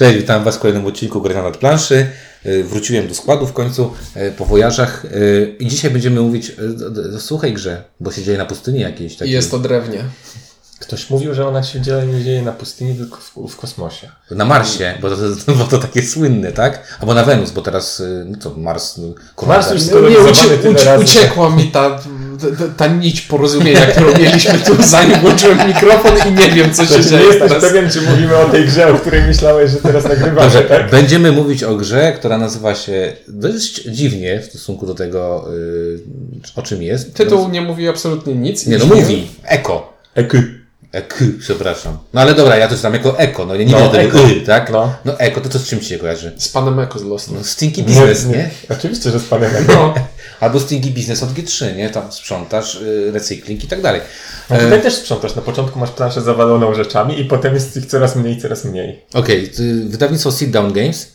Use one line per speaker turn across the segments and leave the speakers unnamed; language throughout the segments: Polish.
Cześć, witam Was w kolejnym odcinku Gry na nad planszy. Y, Wróciłem do składu w końcu y, po wojażach y, i dzisiaj będziemy mówić o suchej grze, bo się dzieje na pustyni jakiejś.
I
Takiej.
jest to drewnie.
Ktoś mówił, że ona się dzieje, nie dzieje na pustyni, tylko w, w kosmosie.
Na Marsie, bo to, bo to takie słynne, tak? Albo na Wenus, bo teraz, no co, Mars... no,
Mars już
Nie, ucie, uciekła mi ta, ta, nić porozumienia, którą mieliśmy tu, zanim włączyłem mikrofon i nie wiem, co się
Znaczy, nie
dzieje
jesteś
teraz.
pewien, czy mówimy o tej grze, o której myślałeś, że teraz nagrywamy,
Dobrze,
tak?
będziemy mówić o grze, która nazywa się dość dziwnie w stosunku do tego, y, o czym jest.
Tytuł nie mówi absolutnie nic.
Nie, no mówi. Eko.
Eky.
Ek, przepraszam. No ale dobra, ja to czytam jako eko, no nie, nie
No,
tego
eko.
y, tak?
No.
no eko, to to z czym ci się kojarzy?
Z panem Eko z Lost.
No stinky business, nie?
Oczywiście, że z panem Eky.
No,
Albo stinky business od G3, nie? Tam sprzątasz, y, recykling i tak dalej.
A tutaj też sprzątasz. Na początku masz planszę zawaloną rzeczami i potem jest ich coraz mniej, coraz mniej.
Okej, y, wydawnictwo Sit Down Games.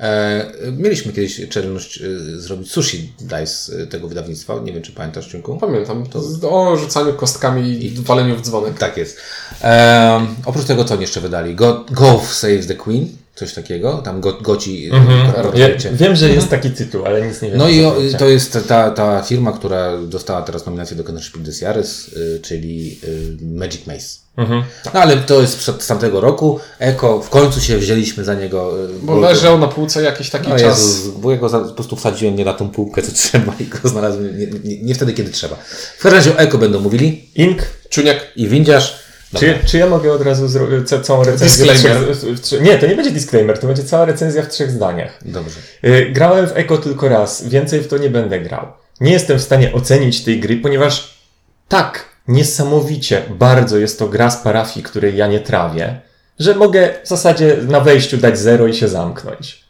E, mieliśmy kiedyś czelność y, zrobić sushi dice tego wydawnictwa. Nie wiem, czy pamiętasz, Ciunku?
pamiętam. To z- o rzucaniu kostkami i waleniu w dzwonek.
Tak jest. E, oprócz tego, co oni jeszcze wydali? Go, Go Save the Queen, coś takiego. Tam go, goci.
Mhm. Ja wiem, że jest taki tytuł, ale nic nie wiem.
No i
to
o, to jest ta, ta firma, która dostała teraz nominację do Kenner Spiel des Jahres, czyli Magic Maze.
Mhm.
No ale to jest przed tamtego roku. Eko, w końcu się wzięliśmy za niego. y,
Bo leżał na półce jakiś taki
No
czas.
Jezus, bo ja go za, po prostu wsadziłem nie na tą półkę, co trzeba i go znalazłem nie, nie, nie wtedy, kiedy trzeba. W każdym razie o Eko będą mówili
Ink.
Czuniak.
i windziarz.
Czy, czy ja mogę od razu zrobić całą recenzję? w
Disclaimer.
trzech- w trzech- Nie, to nie będzie disclaimer, to będzie cała recenzja w trzech zdaniach.
Dobrze.
Y, Grałem w Eko tylko raz, więcej w to nie będę grał. Nie jestem w stanie ocenić tej gry, ponieważ tak niesamowicie bardzo jest to gra z parafii, której ja nie trawię, że mogę w zasadzie na wejściu dać zero i się zamknąć.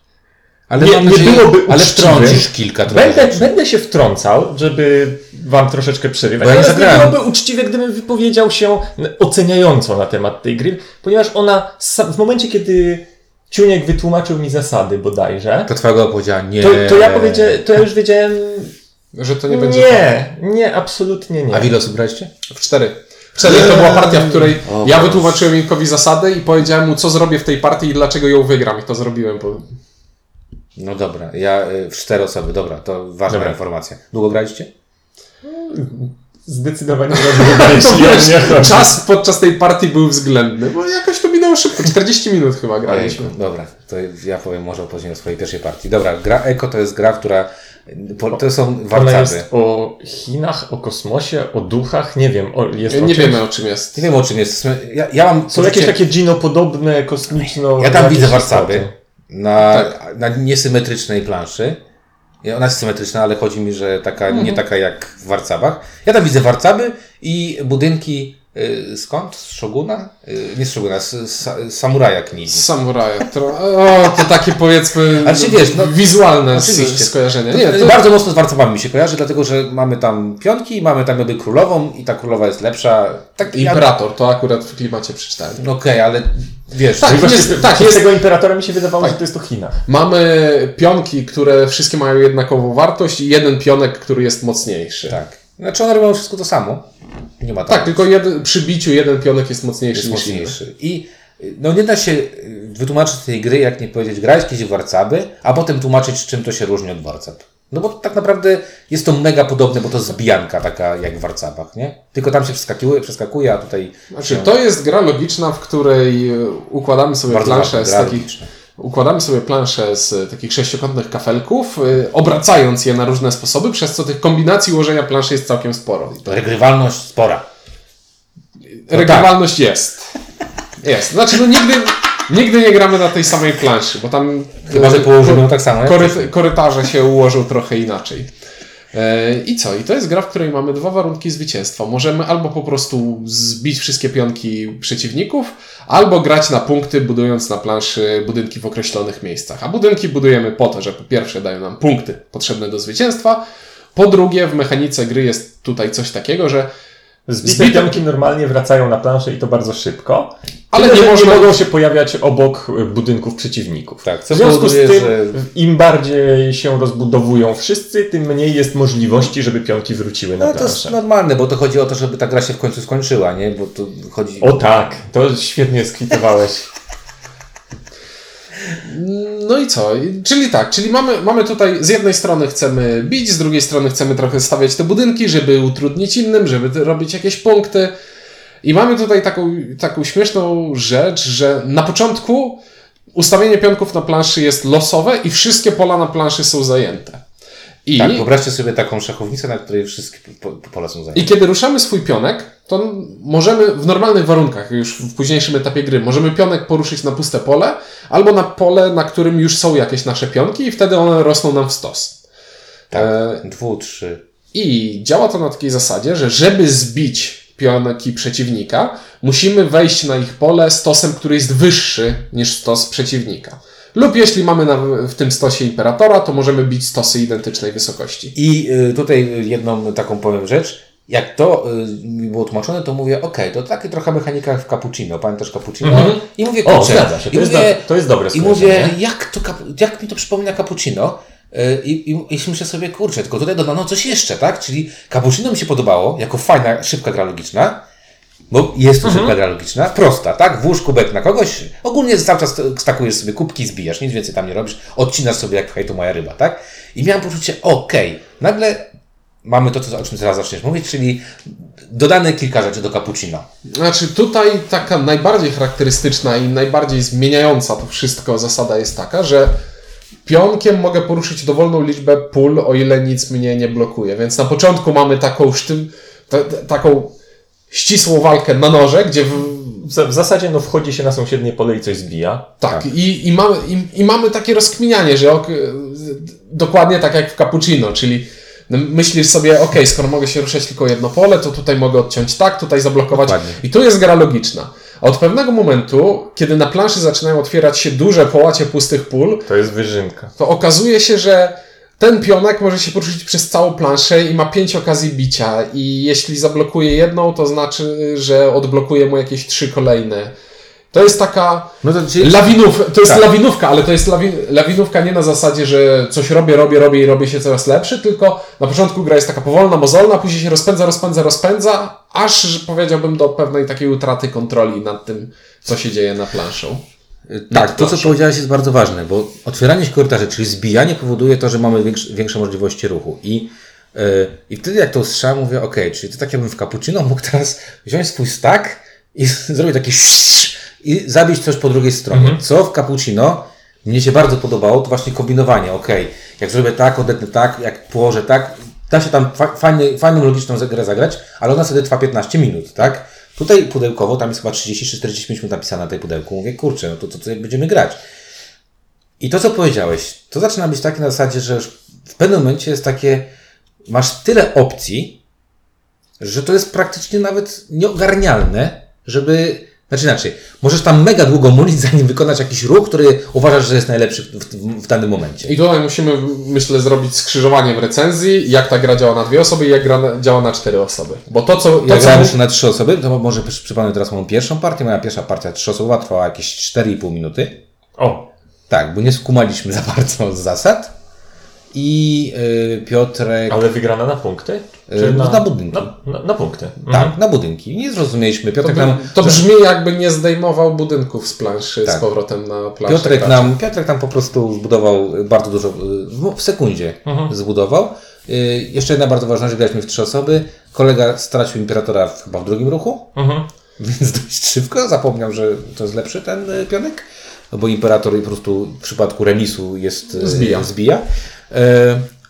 Ale
Nie- nie
nadzieję-
byłoby
Ale wtrącisz kilka
Będę,
rzeczy.
będę się wtrącał, żeby wam troszeczkę przerywać,
Bo ja nie
ale nie byłoby uczciwe, gdybym wypowiedział się oceniająco na temat tej gry, ponieważ ona w momencie, kiedy Ciuniek wytłumaczył mi zasady bodajże,
To twojego powiedziała nie.
to, to ja powiedziałem, to ja już wiedziałem,
Że to nie będzie
nie, nie, absolutnie nie.
A w ile osób graliście?
W cztery. W cztery to była partia, w której
O
ja wytłumaczyłem Inkowi zasady i powiedziałem mu, co zrobię w tej partii i dlaczego ją wygram. I to zrobiłem. Bo...
No dobra, ja y, w cztery osoby, dobra, to ważna
Dobra.
informacja. Długo graliście?
Zdecydowanie chodzi.
czas podczas tej partii był względny, bo jakoś to minęło szybko. 40 minut chyba graliśmy.
Ojejku, dobra, to ja powiem może opowiem o swojej pierwszej partii. Dobra, gra Eko to jest gra, która. Po, to są
Ona
warcaby.
jest o Chinach, o kosmosie, o duchach, nie wiem, o, jest o
Nie
czymś.
wiemy o czym jest.
Nie wiem o czym jest. Ja, ja mam.
Są jakieś takie dżinopodobne, kosmiczno...
Ja tam widzę warcaby na,
Tak.
na niesymetrycznej planszy. Ona jest symetryczna, ale chodzi mi, że taka, nie taka jak w warcabach. Ja tam widzę warcaby i budynki skąd? Z Szoguna? Y, nie z Szoguna, z, z, z Samuraja Knizi.
Z samuraja. To, o, to takie powiedzmy
Ale czy wiesz, no-
wizualne
Oczywiście.
skojarzenie.
To,
Nie,
to
to,
bardzo mocno z warcabami mi się kojarzy, dlatego że mamy tam pionki, mamy tam jakby królową i ta królowa jest lepsza. Tak, ja-
Imperator, to akurat w klimacie przeczytałem.
No Okej, ale wiesz,
Tak,
właśnie
jest-
z-
tak,
z
jest-
tego imperatora mi się wydawało, że to jest o Chinach.
Mamy pionki, które wszystkie mają jednakową wartość i jeden pionek, który jest mocniejszy.
tak. Znaczy one robią wszystko to samo. Nie ma tam.
Tak, tylko jeden, przy biciu jeden pionek jest mocniejszy
jest
niż inny.
mocniejszy. I y, no nie da się y, wytłumaczyć tej gry, jak nie powiedzieć, grałeś kiedyś w warcaby, a potem tłumaczyć, czym to się różni od warcab. No bo tak naprawdę jest to mega podobne, bo to zbijanka taka jak w warcabach, nie? Tylko tam się przeskakuje, przeskakuje a tutaj
Znaczy, to jest gra logiczna, w której e, układamy sobie
bardzo
planszę z takich
logiczna.
Układamy sobie planszę z takich sześciokątnych kafelków, y, obracając je na różne sposoby, przez co tych kombinacji ułożenia planszy jest całkiem sporo. I to
Regrywalność spora.
regrywalność jest. Jest. Znaczy, no nigdy, nigdy nie gramy na tej samej planszy, bo tam
Chyba, że
y,
położymy tak samo.
koryt, korytarze się ułożą trochę inaczej. E, I co? I to jest gra, w której mamy dwa warunki zwycięstwa. Możemy albo po prostu zbić wszystkie pionki przeciwników, albo grać na punkty, budując na planszy budynki w określonych miejscach. A budynki budujemy po to, że po pierwsze dają nam punkty potrzebne do zwycięstwa, po drugie w mechanice gry jest tutaj coś takiego, że
Zbite
Zbite-
pionki normalnie wracają na planszę i to bardzo szybko.
Ale
Tyle,
nie można-
mogą się pojawiać obok budynków przeciwników.
Tak, co
w związku z
powoduje,
tym,
że-
im bardziej się rozbudowują wszyscy, tym mniej jest możliwości, żeby pionki wróciły na
No to jest
planszę.
normalne, bo to chodzi o to, żeby ta gra się w końcu skończyła, nie? Bo to chodzi...
O tak, to świetnie skwitowałeś.
No i co? Czyli tak, czyli mamy, mamy tutaj z jednej strony chcemy bić, z drugiej strony chcemy trochę stawiać te budynki, żeby utrudnić innym, żeby robić jakieś punkty. I mamy tutaj taką, taką śmieszną rzecz, że na początku ustawienie pionków na planszy jest losowe i wszystkie pola na planszy są zajęte. I,
Tak, wyobraźcie sobie taką szachownicę, na której wszystkie po, po, pola są zajęte.
I kiedy ruszamy swój pionek, to możemy w normalnych warunkach, już w późniejszym etapie gry, możemy pionek poruszyć na puste pole, albo na pole, na którym już są jakieś nasze pionki i wtedy one rosną nam w stos.
Tak,
E,
dwu, trzy.
I działa to na takiej zasadzie, że żeby zbić pionki przeciwnika, musimy wejść na ich pole stosem, który jest wyższy niż stos przeciwnika. Lub jeśli mamy na, w tym stosie imperatora, to możemy bić stosy identycznej wysokości.
I y, tutaj jedną taką powiem rzecz. Jak to y, mi było tłumaczone, to mówię, okej, to takie trochę mechanika jak w cappuccino. Pamiętasz cappuccino?
Mhm.
I mówię,
O,
kurczę.
zgadza się, to jest
mówię,
do- to jest dobre
I mówię, jak, to, jak mi to przypomina cappuccino? I, i, I myślę sobie, kurczę, tylko tutaj dodano coś jeszcze, tak? Czyli cappuccino mi się podobało, jako fajna, szybka gra logiczna, bo jest to szybka gra logiczna, prosta, tak? Włóż kubek na kogoś, ogólnie cały czas stakujesz sobie kubki, zbijasz, nic więcej tam nie robisz, odcinasz sobie jak hej, to moja ryba, tak? I miałem poczucie, okej, nagle mamy to, co, o czym teraz zaczniesz mówić, czyli dodane kilka rzeczy do cappuccino.
Znaczy tutaj taka najbardziej charakterystyczna i najbardziej zmieniająca to wszystko zasada jest taka, że pionkiem mogę poruszyć dowolną liczbę pól, o ile nic mnie nie blokuje. Więc na początku mamy taką sztym, ta, ta, taką ścisłą walkę na noże, gdzie w,
W, zasadzie no, wchodzi się na sąsiednie pole i coś zbija.
tak, I, i, mamy, i, i mamy takie rozkminianie, że ok, dokładnie tak jak w cappuccino, czyli myślisz sobie, ok, skoro mogę się ruszać tylko jedno pole, to tutaj mogę odciąć tak, tutaj zablokować.
Dokładnie.
I tu jest gra logiczna. A od pewnego momentu, kiedy na planszy zaczynają otwierać się duże połacie pustych pól,
To jest wyżynka.
to okazuje się, że ten pionek może się poruszyć przez całą planszę i ma pięć okazji bicia. I jeśli zablokuje jedną, to znaczy, że odblokuje mu jakieś trzy kolejne. To jest taka
No to czyli,
lawinów, to jest
Tak.
lawinówka, ale to jest lawi, lawinówka nie na zasadzie, że coś robię, robię, robię i robię się coraz lepszy, tylko na początku gra jest taka powolna, mozolna, później się rozpędza, rozpędza, rozpędza, aż powiedziałbym do pewnej takiej utraty kontroli nad tym, co się dzieje na planszą.
tak, to co powiedziałeś jest bardzo ważne, bo otwieranie się korytarzy, czyli zbijanie powoduje to, że mamy większe, większe możliwości ruchu. I, yy, I wtedy jak to usłyszałem, mówię, ok, czyli to tak jakbym w cappuccino mógł teraz wziąć swój stack i zrobić taki i zabić coś po drugiej stronie. Co w cappuccino mnie się bardzo podobało, to właśnie kombinowanie, ok, jak zrobię tak, odetnę tak, jak położę tak, da się tam fa- fajny, fajną, logiczną grę zagrać, ale ona wtedy trwa 15 minut, tak? Tutaj pudełkowo, tam jest chyba 30 czy 45 minut napisane na tej pudełku. Mówię, kurczę, no to co tutaj będziemy grać? I to, co powiedziałeś, to zaczyna być takie na zasadzie, że już w pewnym momencie jest takie, masz tyle opcji, że to jest praktycznie nawet nieogarnialne, żeby, znaczy inaczej, możesz tam mega długo mulić, zanim wykonasz jakiś ruch, który uważasz, że jest najlepszy w, w, w danym momencie.
I tutaj musimy, myślę, zrobić skrzyżowanie w recenzji, jak ta gra działa na dwie osoby i jak gra na, działa na cztery osoby. Bo to, co... To,
Ja grałem na trzy osoby, to może przy- przypomnę teraz moją pierwszą partię. Moja pierwsza partia trzyosobowa trwała jakieś 4,5 minuty.
O,
Tak, bo nie skumaliśmy za bardzo z zasad. I yy, Piotrek...
ale wygrana na punkty?
Yy, na budynki.
Na, na, na punkty.
Tak, na budynki. Nie zrozumieliśmy.
to,
Piotrek
by,
nam...
to brzmi jakby nie zdejmował budynków z planszy
Tak.
z powrotem na planszę.
Piotrek
gracza.
nam, Piotrek tam po prostu zbudował bardzo dużo, y, w sekundzie zbudował. Y, Jeszcze jedna bardzo ważna rzecz, graliśmy w trzy osoby. Kolega stracił Imperatora w, chyba w drugim ruchu,
Mhm.
więc dość szybko zapomniał, że to jest lepszy ten y, pionek, no bo Imperator po prostu w przypadku remisu jest y,
Zbija.
zbija. Y,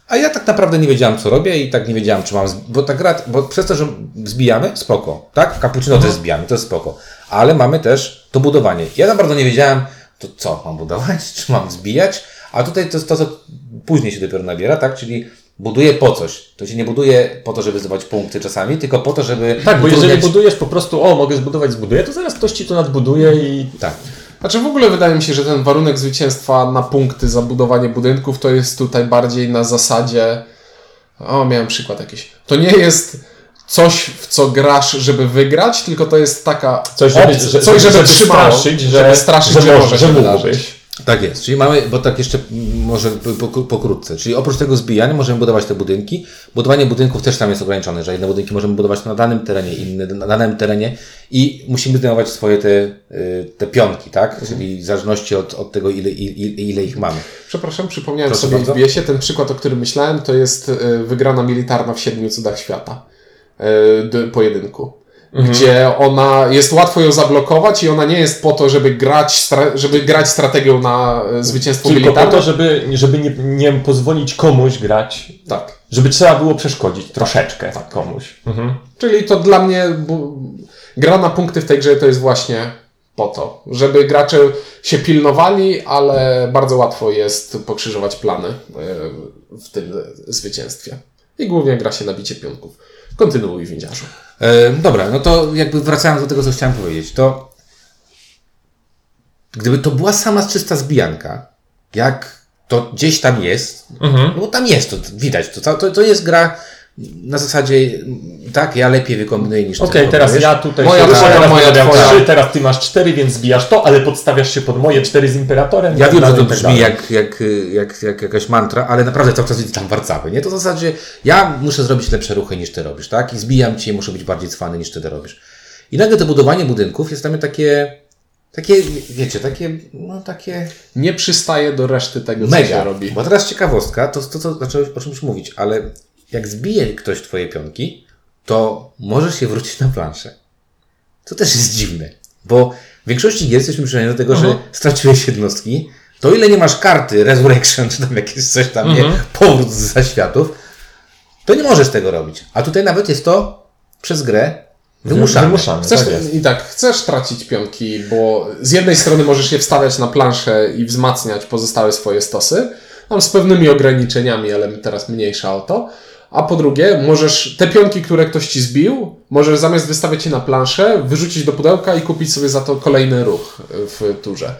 A ja tak naprawdę nie wiedziałem, co robię i tak nie wiedziałem, czy mam. Bo ta gra, bo przez to, że zbijamy, spoko. Tak? Cappuccino też zbijamy, to jest spoko. Ale mamy też to budowanie. Ja tam bardzo nie wiedziałem, to co mam budować, czy mam zbijać, a tutaj to jest to, co później się dopiero nabiera, tak? Czyli buduję po coś. To się nie buduje po to, żeby zdobywać punkty czasami, tylko po to, żeby.
Tak, bo jeżeli
utrudniać-
budujesz po prostu, o, mogę zbudować, zbuduję, to zaraz ktoś ci to nadbuduje i
Tak.
Znaczy w ogóle wydaje mi się, że ten warunek zwycięstwa na punkty za budowanie budynków to jest tutaj bardziej na zasadzie. O, miałem przykład jakiś. To nie jest coś, w co grasz, żeby wygrać, tylko to jest taka
Coś, żeby-
opcja,
że-
coś, żeby,
żeby
trzymało,
straszyć, że-
żeby straszyć,
że
że,
że
się
mógłbyś.
wydarzyć.
Tak jest, czyli mamy, bo tak jeszcze może po- po- pokrótce, czyli oprócz tego zbijania możemy budować te budynki. Budowanie budynków też tam jest ograniczone, że jedne budynki możemy budować na danym terenie, inne na danym terenie i musimy zdejmować swoje te, y, te pionki, tak? Czyli w zależności od, od tego, ile, ile, ile ich mamy.
Przepraszam, przypomniałem
Proszę
sobie
bardzo.
w BS-ie, ten przykład, o którym myślałem, to jest e, wygrana militarna w siedmiu cudach świata. e, Pojedynku. Gdzie ona jest łatwo ją zablokować i ona nie jest po to, żeby grać, żeby grać strategią na e, zwycięstwo
Tylko po
militarne.
to, żeby, żeby nie, nie pozwolić komuś grać,
Tak.
żeby trzeba było przeszkodzić troszeczkę komuś. Mhm.
Czyli to dla mnie gra na punkty w tej grze to jest właśnie po to, żeby gracze się pilnowali, ale bardzo łatwo jest pokrzyżować plany e, w tym zwycięstwie. I głównie gra się na bicie pionków. Kontynuuj, windziarzu.
E, dobra, no to jakby wracając do tego, co chciałem powiedzieć, to gdyby to była sama czysta zbijanka, jak to gdzieś tam jest,
Mhm.
no bo tam jest, to widać, to, to, to jest gra na zasadzie, tak, ja lepiej wykombinuję niż ty
Okej, teraz
wykombinujesz.
ja tutaj
Moja
się
twoja,
teraz
moja twoja.
trzy, teraz ty masz cztery, więc zbijasz to, ale podstawiasz się pod moje cztery z imperatorem.
Ja
i
wiem, że
tak
to
tak
brzmi jak, jak, jak, jak jakaś mantra, ale naprawdę cały czas widzę tam warcaby, nie? To w zasadzie ja muszę zrobić lepsze ruchy niż ty robisz, tak? I zbijam cię i muszę być bardziej cwany niż ty to robisz. I nagle to budowanie budynków jest dla mnie takie, takie, wiecie, takie, no takie
Nie przystaje do reszty tego, co
mega.
się robi.
Bo teraz ciekawostka, to, to, to zacząłeś o czymś mówić, ale jak zbije ktoś twoje pionki, to możesz się wrócić na planszę. To też jest dziwne, bo w większości gier jesteśmy przyzwyczajeni do tego, że straciłeś jednostki, to ile nie masz karty Resurrection, czy tam jakieś coś tam, nie, powrót z zaświatów, to nie możesz tego robić. A tutaj nawet jest to przez grę wymuszane.
Wymuszane,
Chcesz,
tak.
I tak, chcesz tracić pionki, bo z jednej strony możesz je wstawiać na planszę i wzmacniać pozostałe swoje stosy, tam z pewnymi ograniczeniami, ale teraz mniejsza o to. A po drugie, możesz te pionki, które ktoś ci zbił, możesz zamiast wystawiać je na planszę, wyrzucić do pudełka i kupić sobie za to kolejny ruch w turze.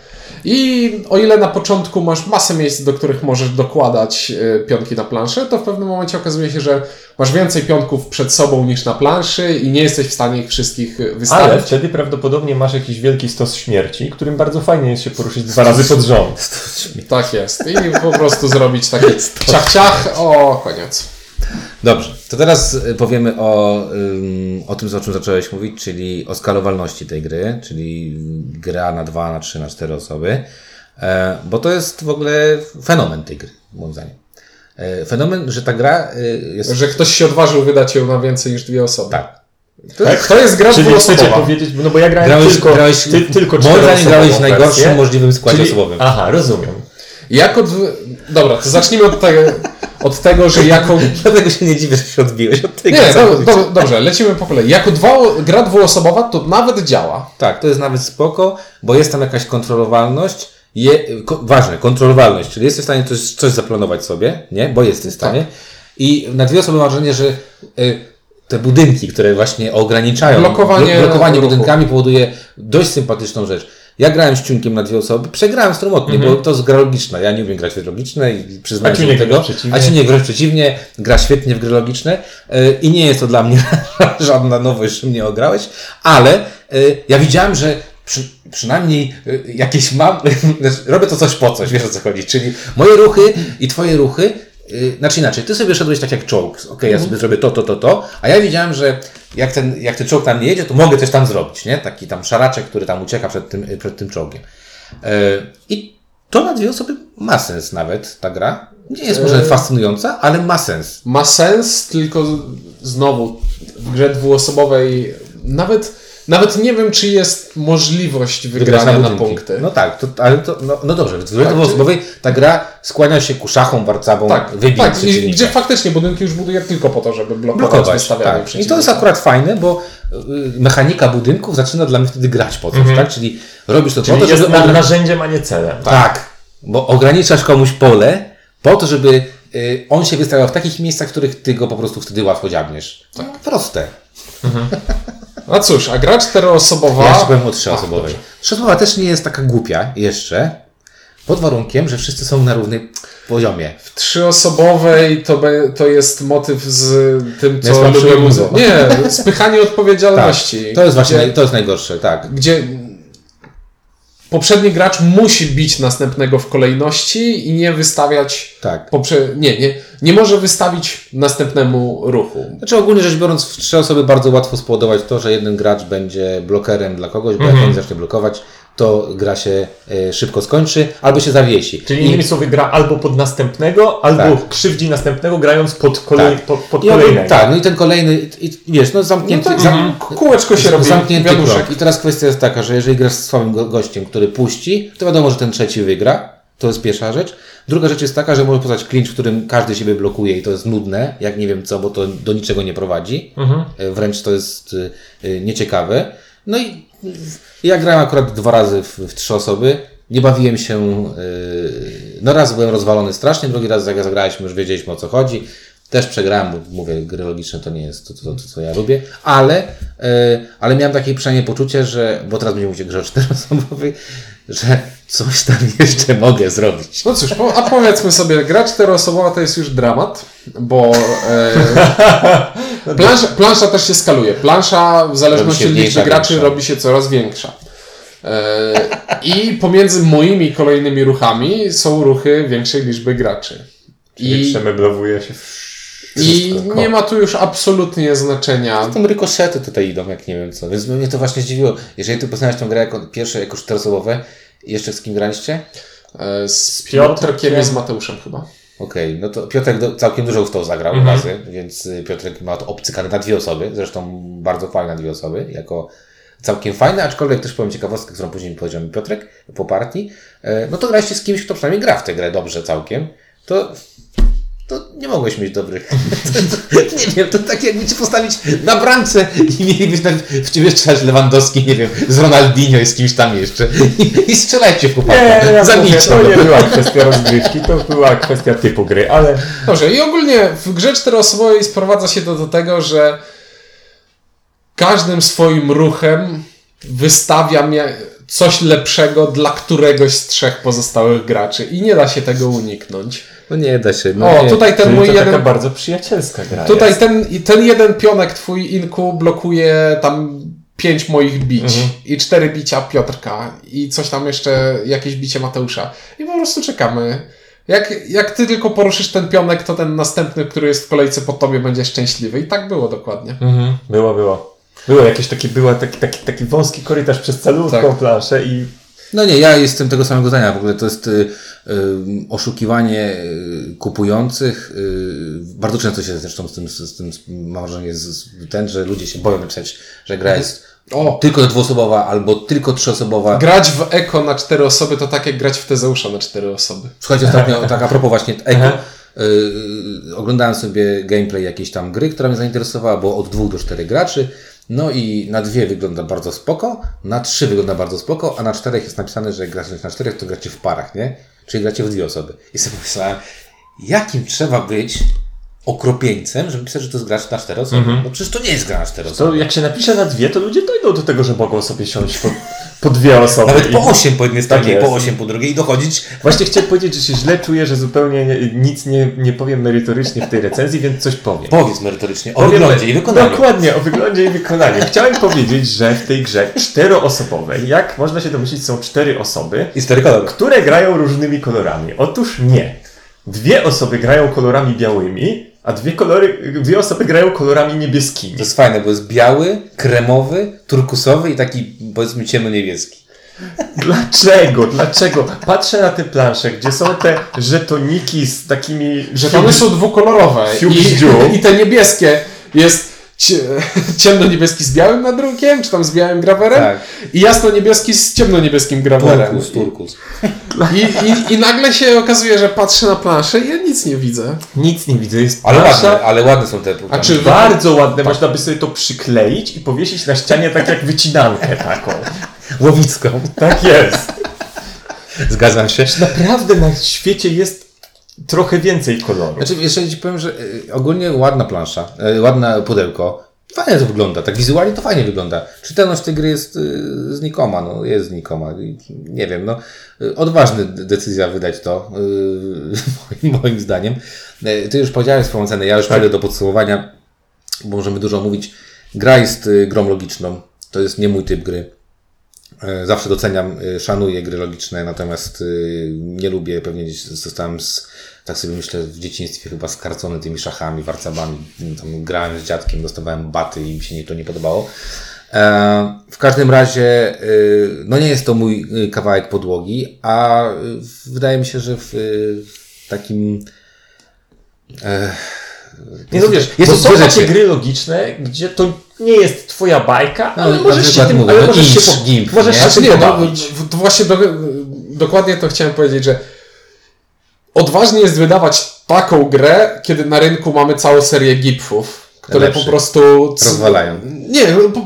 I o ile na początku masz masę miejsc, do których możesz dokładać e, pionki na planszę, to w pewnym momencie okazuje się, że masz więcej pionków przed sobą niż na planszy i nie jesteś w stanie ich wszystkich e, wystawić.
Ale wtedy prawdopodobnie masz jakiś wielki stos śmierci, którym bardzo fajnie jest się poruszyć dwa razy pod rząd.
Tak jest. I po prostu zrobić taki ciach ciach, o koniec.
Dobrze, to teraz y, powiemy o, o tym, o czym zacząłeś mówić, czyli o skalowalności tej gry, czyli gra na 2, na 3, na 4 osoby, e, bo to jest w ogóle fenomen tej gry, moim zdaniem. E, fenomen, że ta gra y, jest...
Że ktoś się odważył wydać ją na więcej niż dwie osoby.
Tak.
To, to jest gra
Czyli chcecie powiedzieć, no bo ja grałem
Grałeś,
tylko,
grałeś,
ty, tylko
moim zdaniem grałeś w najgorszym możliwym składzie
Czyli-
osobowym.
Aha, rozumiem.
Jak od... Dobra, to zacznijmy od tego, od tego że jako...
Dlatego się nie dziwię, że się odbiłeś od tej
Nie, do, do, dobrze, lecimy po kolei. Jako dwa, gra dwuosobowa to nawet działa.
Tak, to jest nawet spoko, bo jest tam jakaś kontrolowalność. Je, ko, ważne, kontrolowalność, czyli jesteś w stanie coś, coś zaplanować sobie, nie? Bo jesteś w stanie. I na dwie osoby mam wrażenie, że y, te budynki, które właśnie ograniczają,
Blokowanie
blokowanie budynkami powoduje dość sympatyczną rzecz. Ja grałem z ciunkiem na dwie osoby, przegrałem stromotnie,
Mhm.
bo to jest gra logiczna. Ja nie umiem grać w gry logiczne i przyznaję się do tego.
przeciwnie.
A ci nie wręcz przeciwnie, gra świetnie w gry logiczne y, i nie jest to dla mnie żadna nowość, że mnie ograłeś, ale y, ja widziałem, że przy, przynajmniej y, jakieś mam, robię to coś po coś, wiesz o co chodzi, czyli moje ruchy i twoje ruchy, znaczy inaczej, ty sobie szedłeś tak jak czołg, okej, ja sobie zrobię to, to, to, to, a ja widziałem, że jak ten, jak ten czołg tam nie jedzie, to mogę coś tam zrobić, nie? Taki tam szaraczek, który tam ucieka przed tym, y, przed tym czołgiem. Y, I to na dwie osoby ma sens nawet, ta gra. Nie jest może fascynująca, ale ma sens.
Ma sens, tylko znowu w grze dwuosobowej nawet, nawet nie wiem, czy jest możliwość wygrania na,
budynki.
punkty.
No tak, to, ale to, no, no dobrze, w
Tak,
dwuosobowej ta gra skłania się ku szachom, warcabom,
tak,
wybić
tak i, gdzie faktycznie budynki już buduje tylko po to, żeby blokować,
blokować.
wystawianie
Tak. I to jest akurat fajne, bo y, mechanika budynków zaczyna dla mnie wtedy grać po coś, tak? Czyli robisz to
Czyli
po to,
jest
żeby...
na,
ogra-
narzędziem, a nie celem.
tak, bo ograniczasz komuś pole po to, żeby y, on się wystawiał w takich miejscach, w których ty go po prostu wtedy łatwo dziabniesz. Tak. No, proste.
No cóż, a gra czteroosobowa...
Ja jeszcze powiem o trzyosobowej. Trzyosobowa też nie jest taka głupia jeszcze, pod warunkiem, że wszyscy są na równym poziomie.
W trzyosobowej to, be, to jest motyw z tym,
Jest
co lubię Nie, spychanie odpowiedzialności.
Tak, to jest właśnie
Gdzie,
to jest najgorsze, tak.
gdzie poprzedni gracz musi bić następnego w kolejności i nie wystawiać
Tak.
poprze- nie, nie, nie może wystawić następnemu ruchu.
Znaczy ogólnie rzecz biorąc, w trzy osoby bardzo łatwo spowodować to, że jeden gracz będzie blokerem dla kogoś, bo jak on zacznie blokować, to gra się e, szybko skończy albo się zawiesi.
Czyli innymi słowy gra albo pod następnego, albo
Tak.
krzywdzi następnego grając pod, kolej,
Tak.
pod, pod kolejnego.
Tak, no i ten kolejny, i, wiesz, no zamknięty,
No to-
zam,
mhm. Kółeczko się robi,
zamknięty krok. I teraz kwestia jest taka, że jeżeli grasz z go- gościem, który puści, to wiadomo, że ten trzeci wygra. To jest pierwsza rzecz. Druga rzecz jest taka, że może postać clinch, w którym każdy siebie blokuje i to jest nudne, jak nie wiem co, bo to do niczego nie prowadzi. E, Wręcz to jest e, nieciekawe. No i ja grałem akurat dwa razy w, w trzy osoby. Nie bawiłem się. e, No raz byłem rozwalony strasznie, drugi raz jak zagraliśmy, już wiedzieliśmy o co chodzi. Też przegrałem, bo mówię, gry logiczne to nie jest to, to, to co ja lubię, ale, e, ale miałem takie przynajmniej poczucie, że, bo teraz będziemy mówić o grze czteroosobowej, że coś tam jeszcze mogę zrobić.
No cóż, a powiedzmy sobie, gra czteroosobowa to jest już dramat, bo e, plansza, plansza też się skaluje. Plansza w zależności od liczby graczy
większa.
robi się coraz większa. E, I pomiędzy moimi kolejnymi ruchami są ruchy większej liczby graczy.
I
I,
przemeblowuje się
I nie ma tu już absolutnie znaczenia.
Tam rykoszety tutaj idą, jak nie wiem co. Więc mnie to właśnie zdziwiło. Jeżeli ty poznałeś tą grę jako pierwsze, jako czteroosobowe, jeszcze z kim graliście?
E, Z
Piotrkiem.
Piotrkiem i z Mateuszem chyba.
Okej, no to Piotrek do, całkiem dużo w to zagrał
Mhm.
razy, więc y, Piotrek ma to obcykane na dwie osoby, zresztą bardzo fajne dwie osoby, jako całkiem fajne, aczkolwiek też powiem ciekawostkę, którą później powiedział mi Piotrek po partii, e, no to graliście z kimś, kto przynajmniej gra w tę grę dobrze całkiem, to to nie mogłeś mieć dobrych. nie wiem, to tak jakby cię postawić na bramce i mielibyś na, w ciebie strzelać Lewandowski, nie wiem, z Ronaldinho i z kimś tam jeszcze i, i strzelajcie w chłopaka.
Nie, ja mówię,
Zabijcie
to
go.
nie była kwestia rozgrywki, to była kwestia typu gry, ale
Dobrze, i ogólnie w grze czteroosobowej sprowadza się to do tego, że każdym swoim ruchem wystawiam ja- coś lepszego dla któregoś z trzech pozostałych graczy i nie da się tego uniknąć.
No nie da się. No
O,
nie.
tutaj ten
czyli
mój
to taka
jeden...
bardzo przyjacielska gra
Tutaj
jest.
ten, ten jeden pionek twój Inku blokuje tam pięć moich bić
Mhm.
i cztery bicia Piotrka i coś tam jeszcze, jakieś bicie Mateusza. I po prostu czekamy. Jak, jak ty tylko poruszysz ten pionek, to ten następny, który jest w kolejce po tobie, będzie szczęśliwy. I tak było dokładnie.
Mhm, było, było. Było jakieś takie, była taki, taki, taki wąski korytarz przez calutką
Tak.
planszę i
No nie, ja jestem tego samego zdania. W ogóle to jest y, y, oszukiwanie y, kupujących. Y, bardzo często się zresztą z tym, z, tym mam wrażenie, z, z, ten, że ludzie się boją napisać, że gra jest
O,
tylko dwuosobowa albo tylko trzyosobowa.
grać w Eko na cztery osoby to tak jak grać w Tezeusza na cztery osoby.
Słuchajcie, ostatnio, tak a propos właśnie Eko,
Aha.
y, oglądałem sobie gameplay jakiejś tam gry, która mnie zainteresowała, bo od dwóch do czterech graczy. No i na dwie wygląda bardzo spoko, na trzy wygląda bardzo spoko, a na czterech jest napisane, że jak gracie na czterech, to gracie w parach, nie? Czyli gracie w dwie osoby. I sobie pomyślałem, jakim trzeba być okropieńcem, żeby pisać, że to jest gracz na cztery osoby. No przecież to nie jest gra na cztery osoby.
to jak się napisze na dwie, to ludzie dojdą do tego, że mogą sobie siąść po, po dwie osoby.
Nawet
i-
po osiem po jednej stronie,
jest.
po osiem po drugiej i dochodzić
Właśnie chciałem powiedzieć, że się źle czuję, że zupełnie nie, nic nie, nie powiem merytorycznie w tej recenzji, więc coś powiem.
Powiedz merytorycznie o
Powiem-
wyglądzie i wykonaniu.
Dokładnie, o wyglądzie i wykonaniu. Chciałem powiedzieć, że w tej grze czteroosobowej, jak można się domyślić, są cztery osoby,
I cztery kolory.
które grają różnymi kolorami. Otóż nie. Dwie osoby grają kolorami białymi, a dwie, kolory, dwie osoby grają kolorami niebieskimi.
To jest fajne, bo jest biały, kremowy, turkusowy i taki powiedzmy ciemno-niebieski.
Dlaczego? Dlaczego? Patrzę na te plansze, gdzie są te żetoniki z takimi...
Żetony są dwukolorowe i, i te niebieskie jest ciemno-niebieski z białym nadrukiem, czy tam z białym grawerem
Tak.
i jasno-niebieski z ciemno-niebieskim grawerem.
Turkus, turkus.
I, i, I nagle się okazuje, że patrzę na planszę i ja nic nie widzę.
Nic nie widzę, jest
Ale
plansza
ładne, ale ładne są te
A czy-
Bardzo ładne, można by sobie to przykleić i powiesić na ścianie tak jak wycinankę taką.
Łowicką.
Tak jest.
Zgadzam się.
Naprawdę na świecie jest trochę więcej kolorów.
Znaczy, jeszcze ci powiem, że y, ogólnie ładna plansza, y, ładne pudełko. Fajnie to wygląda, tak wizualnie to fajnie wygląda. Czytelność tej gry jest y, znikoma, no jest znikoma. Nie wiem, no y, odważna decyzja wydać to, moim, moim zdaniem. Ty już powiedziałeś swoją cenę, ja już przejdę do podsumowania, bo możemy dużo mówić. Gra jest grą logiczną, to jest nie mój typ gry. Zawsze doceniam, szanuję gry logiczne, natomiast nie lubię, pewnie gdzieś zostałem z, tak sobie myślę, w dzieciństwie chyba skarcony tymi szachami, warcabami. Tam grałem z dziadkiem, dostawałem baty i mi się nie, to nie podobało. E, W każdym razie, e, no nie jest to mój e, kawałek podłogi, a wydaje mi się, że w, takim
Nie no wiesz,
jest to
są takie
rzeczy.
gry logiczne, gdzie to nie jest twoja bajka, ale
na
możesz się
przykład
tym,
mówię,
ale
no
możesz się,
Inch,
po,
Gimp,
możesz
nie?
się
no, właśnie do, dokładnie to chciałem powiedzieć, że odważnie jest wydawać taką grę, kiedy na rynku mamy całą serię gipfów, które
Lepszych.
po prostu...
Rozwalają.
Nie, no,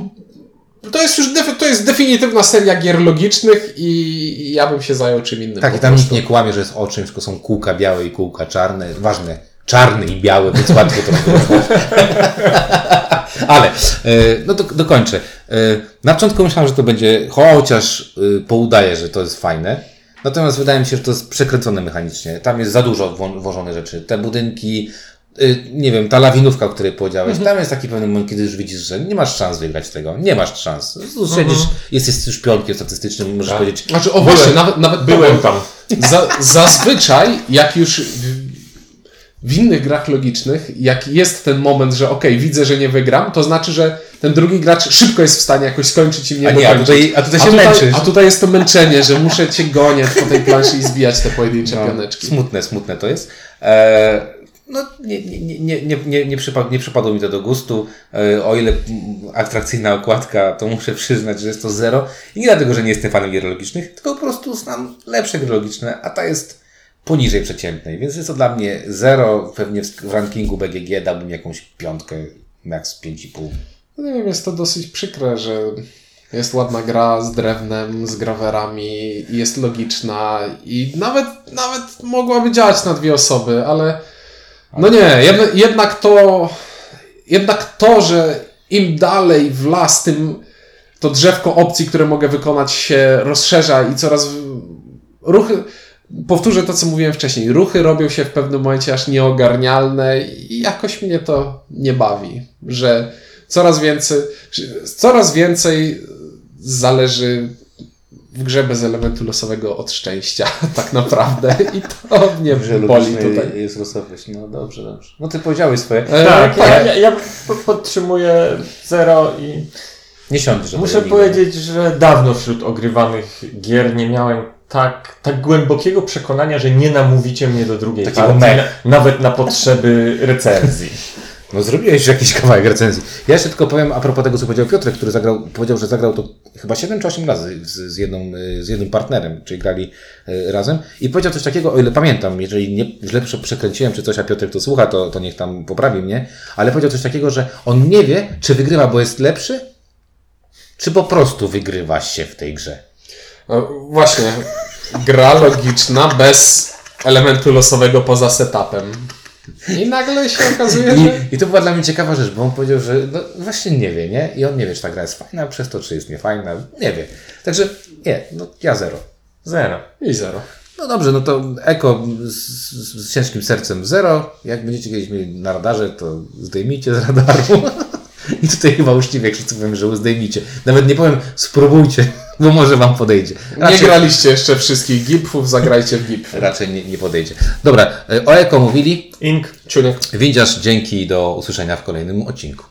to jest już to jest definitywna seria gier logicznych i ja bym się zajął czym innym.
Tak, i tam nikt nie kłamie, że jest o czymś, tylko są kółka białe i kółka czarne. Ważne, czarny i biały, więc łatwo to. Ale, e, no to dokończę. E, Na początku myślałem, że to będzie, chociaż e, poudaje, że to jest fajne. Natomiast wydaje mi się, że to jest przekręcone mechanicznie. Tam jest za dużo wło- włożone rzeczy. Te budynki, e, nie wiem, ta lawinówka, o której powiedziałeś, tam jest taki pewny moment, kiedy już widzisz, że nie masz szans wygrać tego. Nie masz szans. Siedzisz, jesteś już piątkiem statystycznym, możesz powiedzieć,
Znaczy, o właśnie, nawet, nawet
Byłem tam.
Za, zazwyczaj, jak już w, w innych grach logicznych, jak jest ten moment, że okej, widzę, że nie wygram, to znaczy, że ten drugi gracz szybko jest w stanie jakoś skończyć i mnie
A nie, a tutaj- a tutaj się męczysz.
A tutaj jest to męczenie, że muszę cię gonić po tej planszy i zbijać te pojedyncze
No. Smutne, smutne to jest. E, no, nie, nie, nie, nie, nie, nie, nie, przypa- nie przypadło mi to do gustu. E, o ile atrakcyjna okładka, to muszę przyznać, że jest to zero. I nie dlatego, że nie jestem fanem gier logicznych, tylko po prostu znam lepsze gry logiczne, a ta jest poniżej przeciętnej. Więc jest to dla mnie zero. Pewnie w, w rankingu BGG dałbym jakąś piątkę, max 5,5.
No nie wiem, jest to dosyć przykre, że jest ładna gra z drewnem, z grawerami, jest logiczna i nawet, nawet mogłaby działać na dwie osoby, ale no nie, jednak, jednak to jednak to, że im dalej w las, tym to drzewko opcji, które mogę wykonać się rozszerza i coraz ruchy, powtórzę to, co mówiłem wcześniej, ruchy robią się w pewnym momencie aż nieogarnialne i jakoś mnie to nie bawi, że coraz więcej, coraz więcej zależy w grze bez elementu losowego od szczęścia, tak naprawdę. I to mnie
Że
boli tutaj.
jest losowość. No dobrze, dobrze. No ty powiedziałeś swoje.
E,
Tak,
tak.
ja, ja, ja po- podtrzymuję zero i
Nie że
muszę powiedzieć, że dawno wśród ogrywanych gier nie miałem tak, tak głębokiego przekonania, że nie namówicie mnie do drugiej
Takiego
partii, na, nawet na potrzeby recenzji.
No zrobiłeś jakiś kawałek recenzji. Ja jeszcze tylko powiem a propos tego, co powiedział Piotrek, który zagrał, powiedział, że zagrał to chyba 7 czy 8 razy z, z, jedną, y, z jednym partnerem, czyli grali y, razem. I powiedział coś takiego, o ile pamiętam, jeżeli nie, źle prze- przekręciłem czy coś, a Piotrek to słucha, to, to niech tam poprawi mnie, ale powiedział coś takiego, że on nie wie, czy wygrywa, bo jest lepszy, czy po prostu wygrywa się w tej grze.
No, właśnie, gra logiczna bez elementu losowego poza setupem. I nagle się okazuje,
I,
że...
I to była dla mnie ciekawa rzecz, bo on powiedział, że no, właśnie nie wie, nie? I on nie wie, czy ta gra jest fajna przez to, czy jest niefajna. Nie wie. Także nie, no ja zero.
Zero.
I zero.
No dobrze, no to eko z, z, z ciężkim sercem zero. Jak będziecie kiedyś mieli na radarze, to zdejmijcie z radaru. I tutaj chyba uczciwie wszyscy powiem, że zdejmijcie. Nawet nie powiem spróbujcie, bo może wam podejdzie.
Nie
Raczej,
graliście jeszcze wszystkich gipfów, zagrajcie w gipfy.
raczej nie, nie podejdzie. Dobra, e, o eko mówili.
Ink.
Ciuniek.
Windziarz, dzięki do usłyszenia w kolejnym odcinku.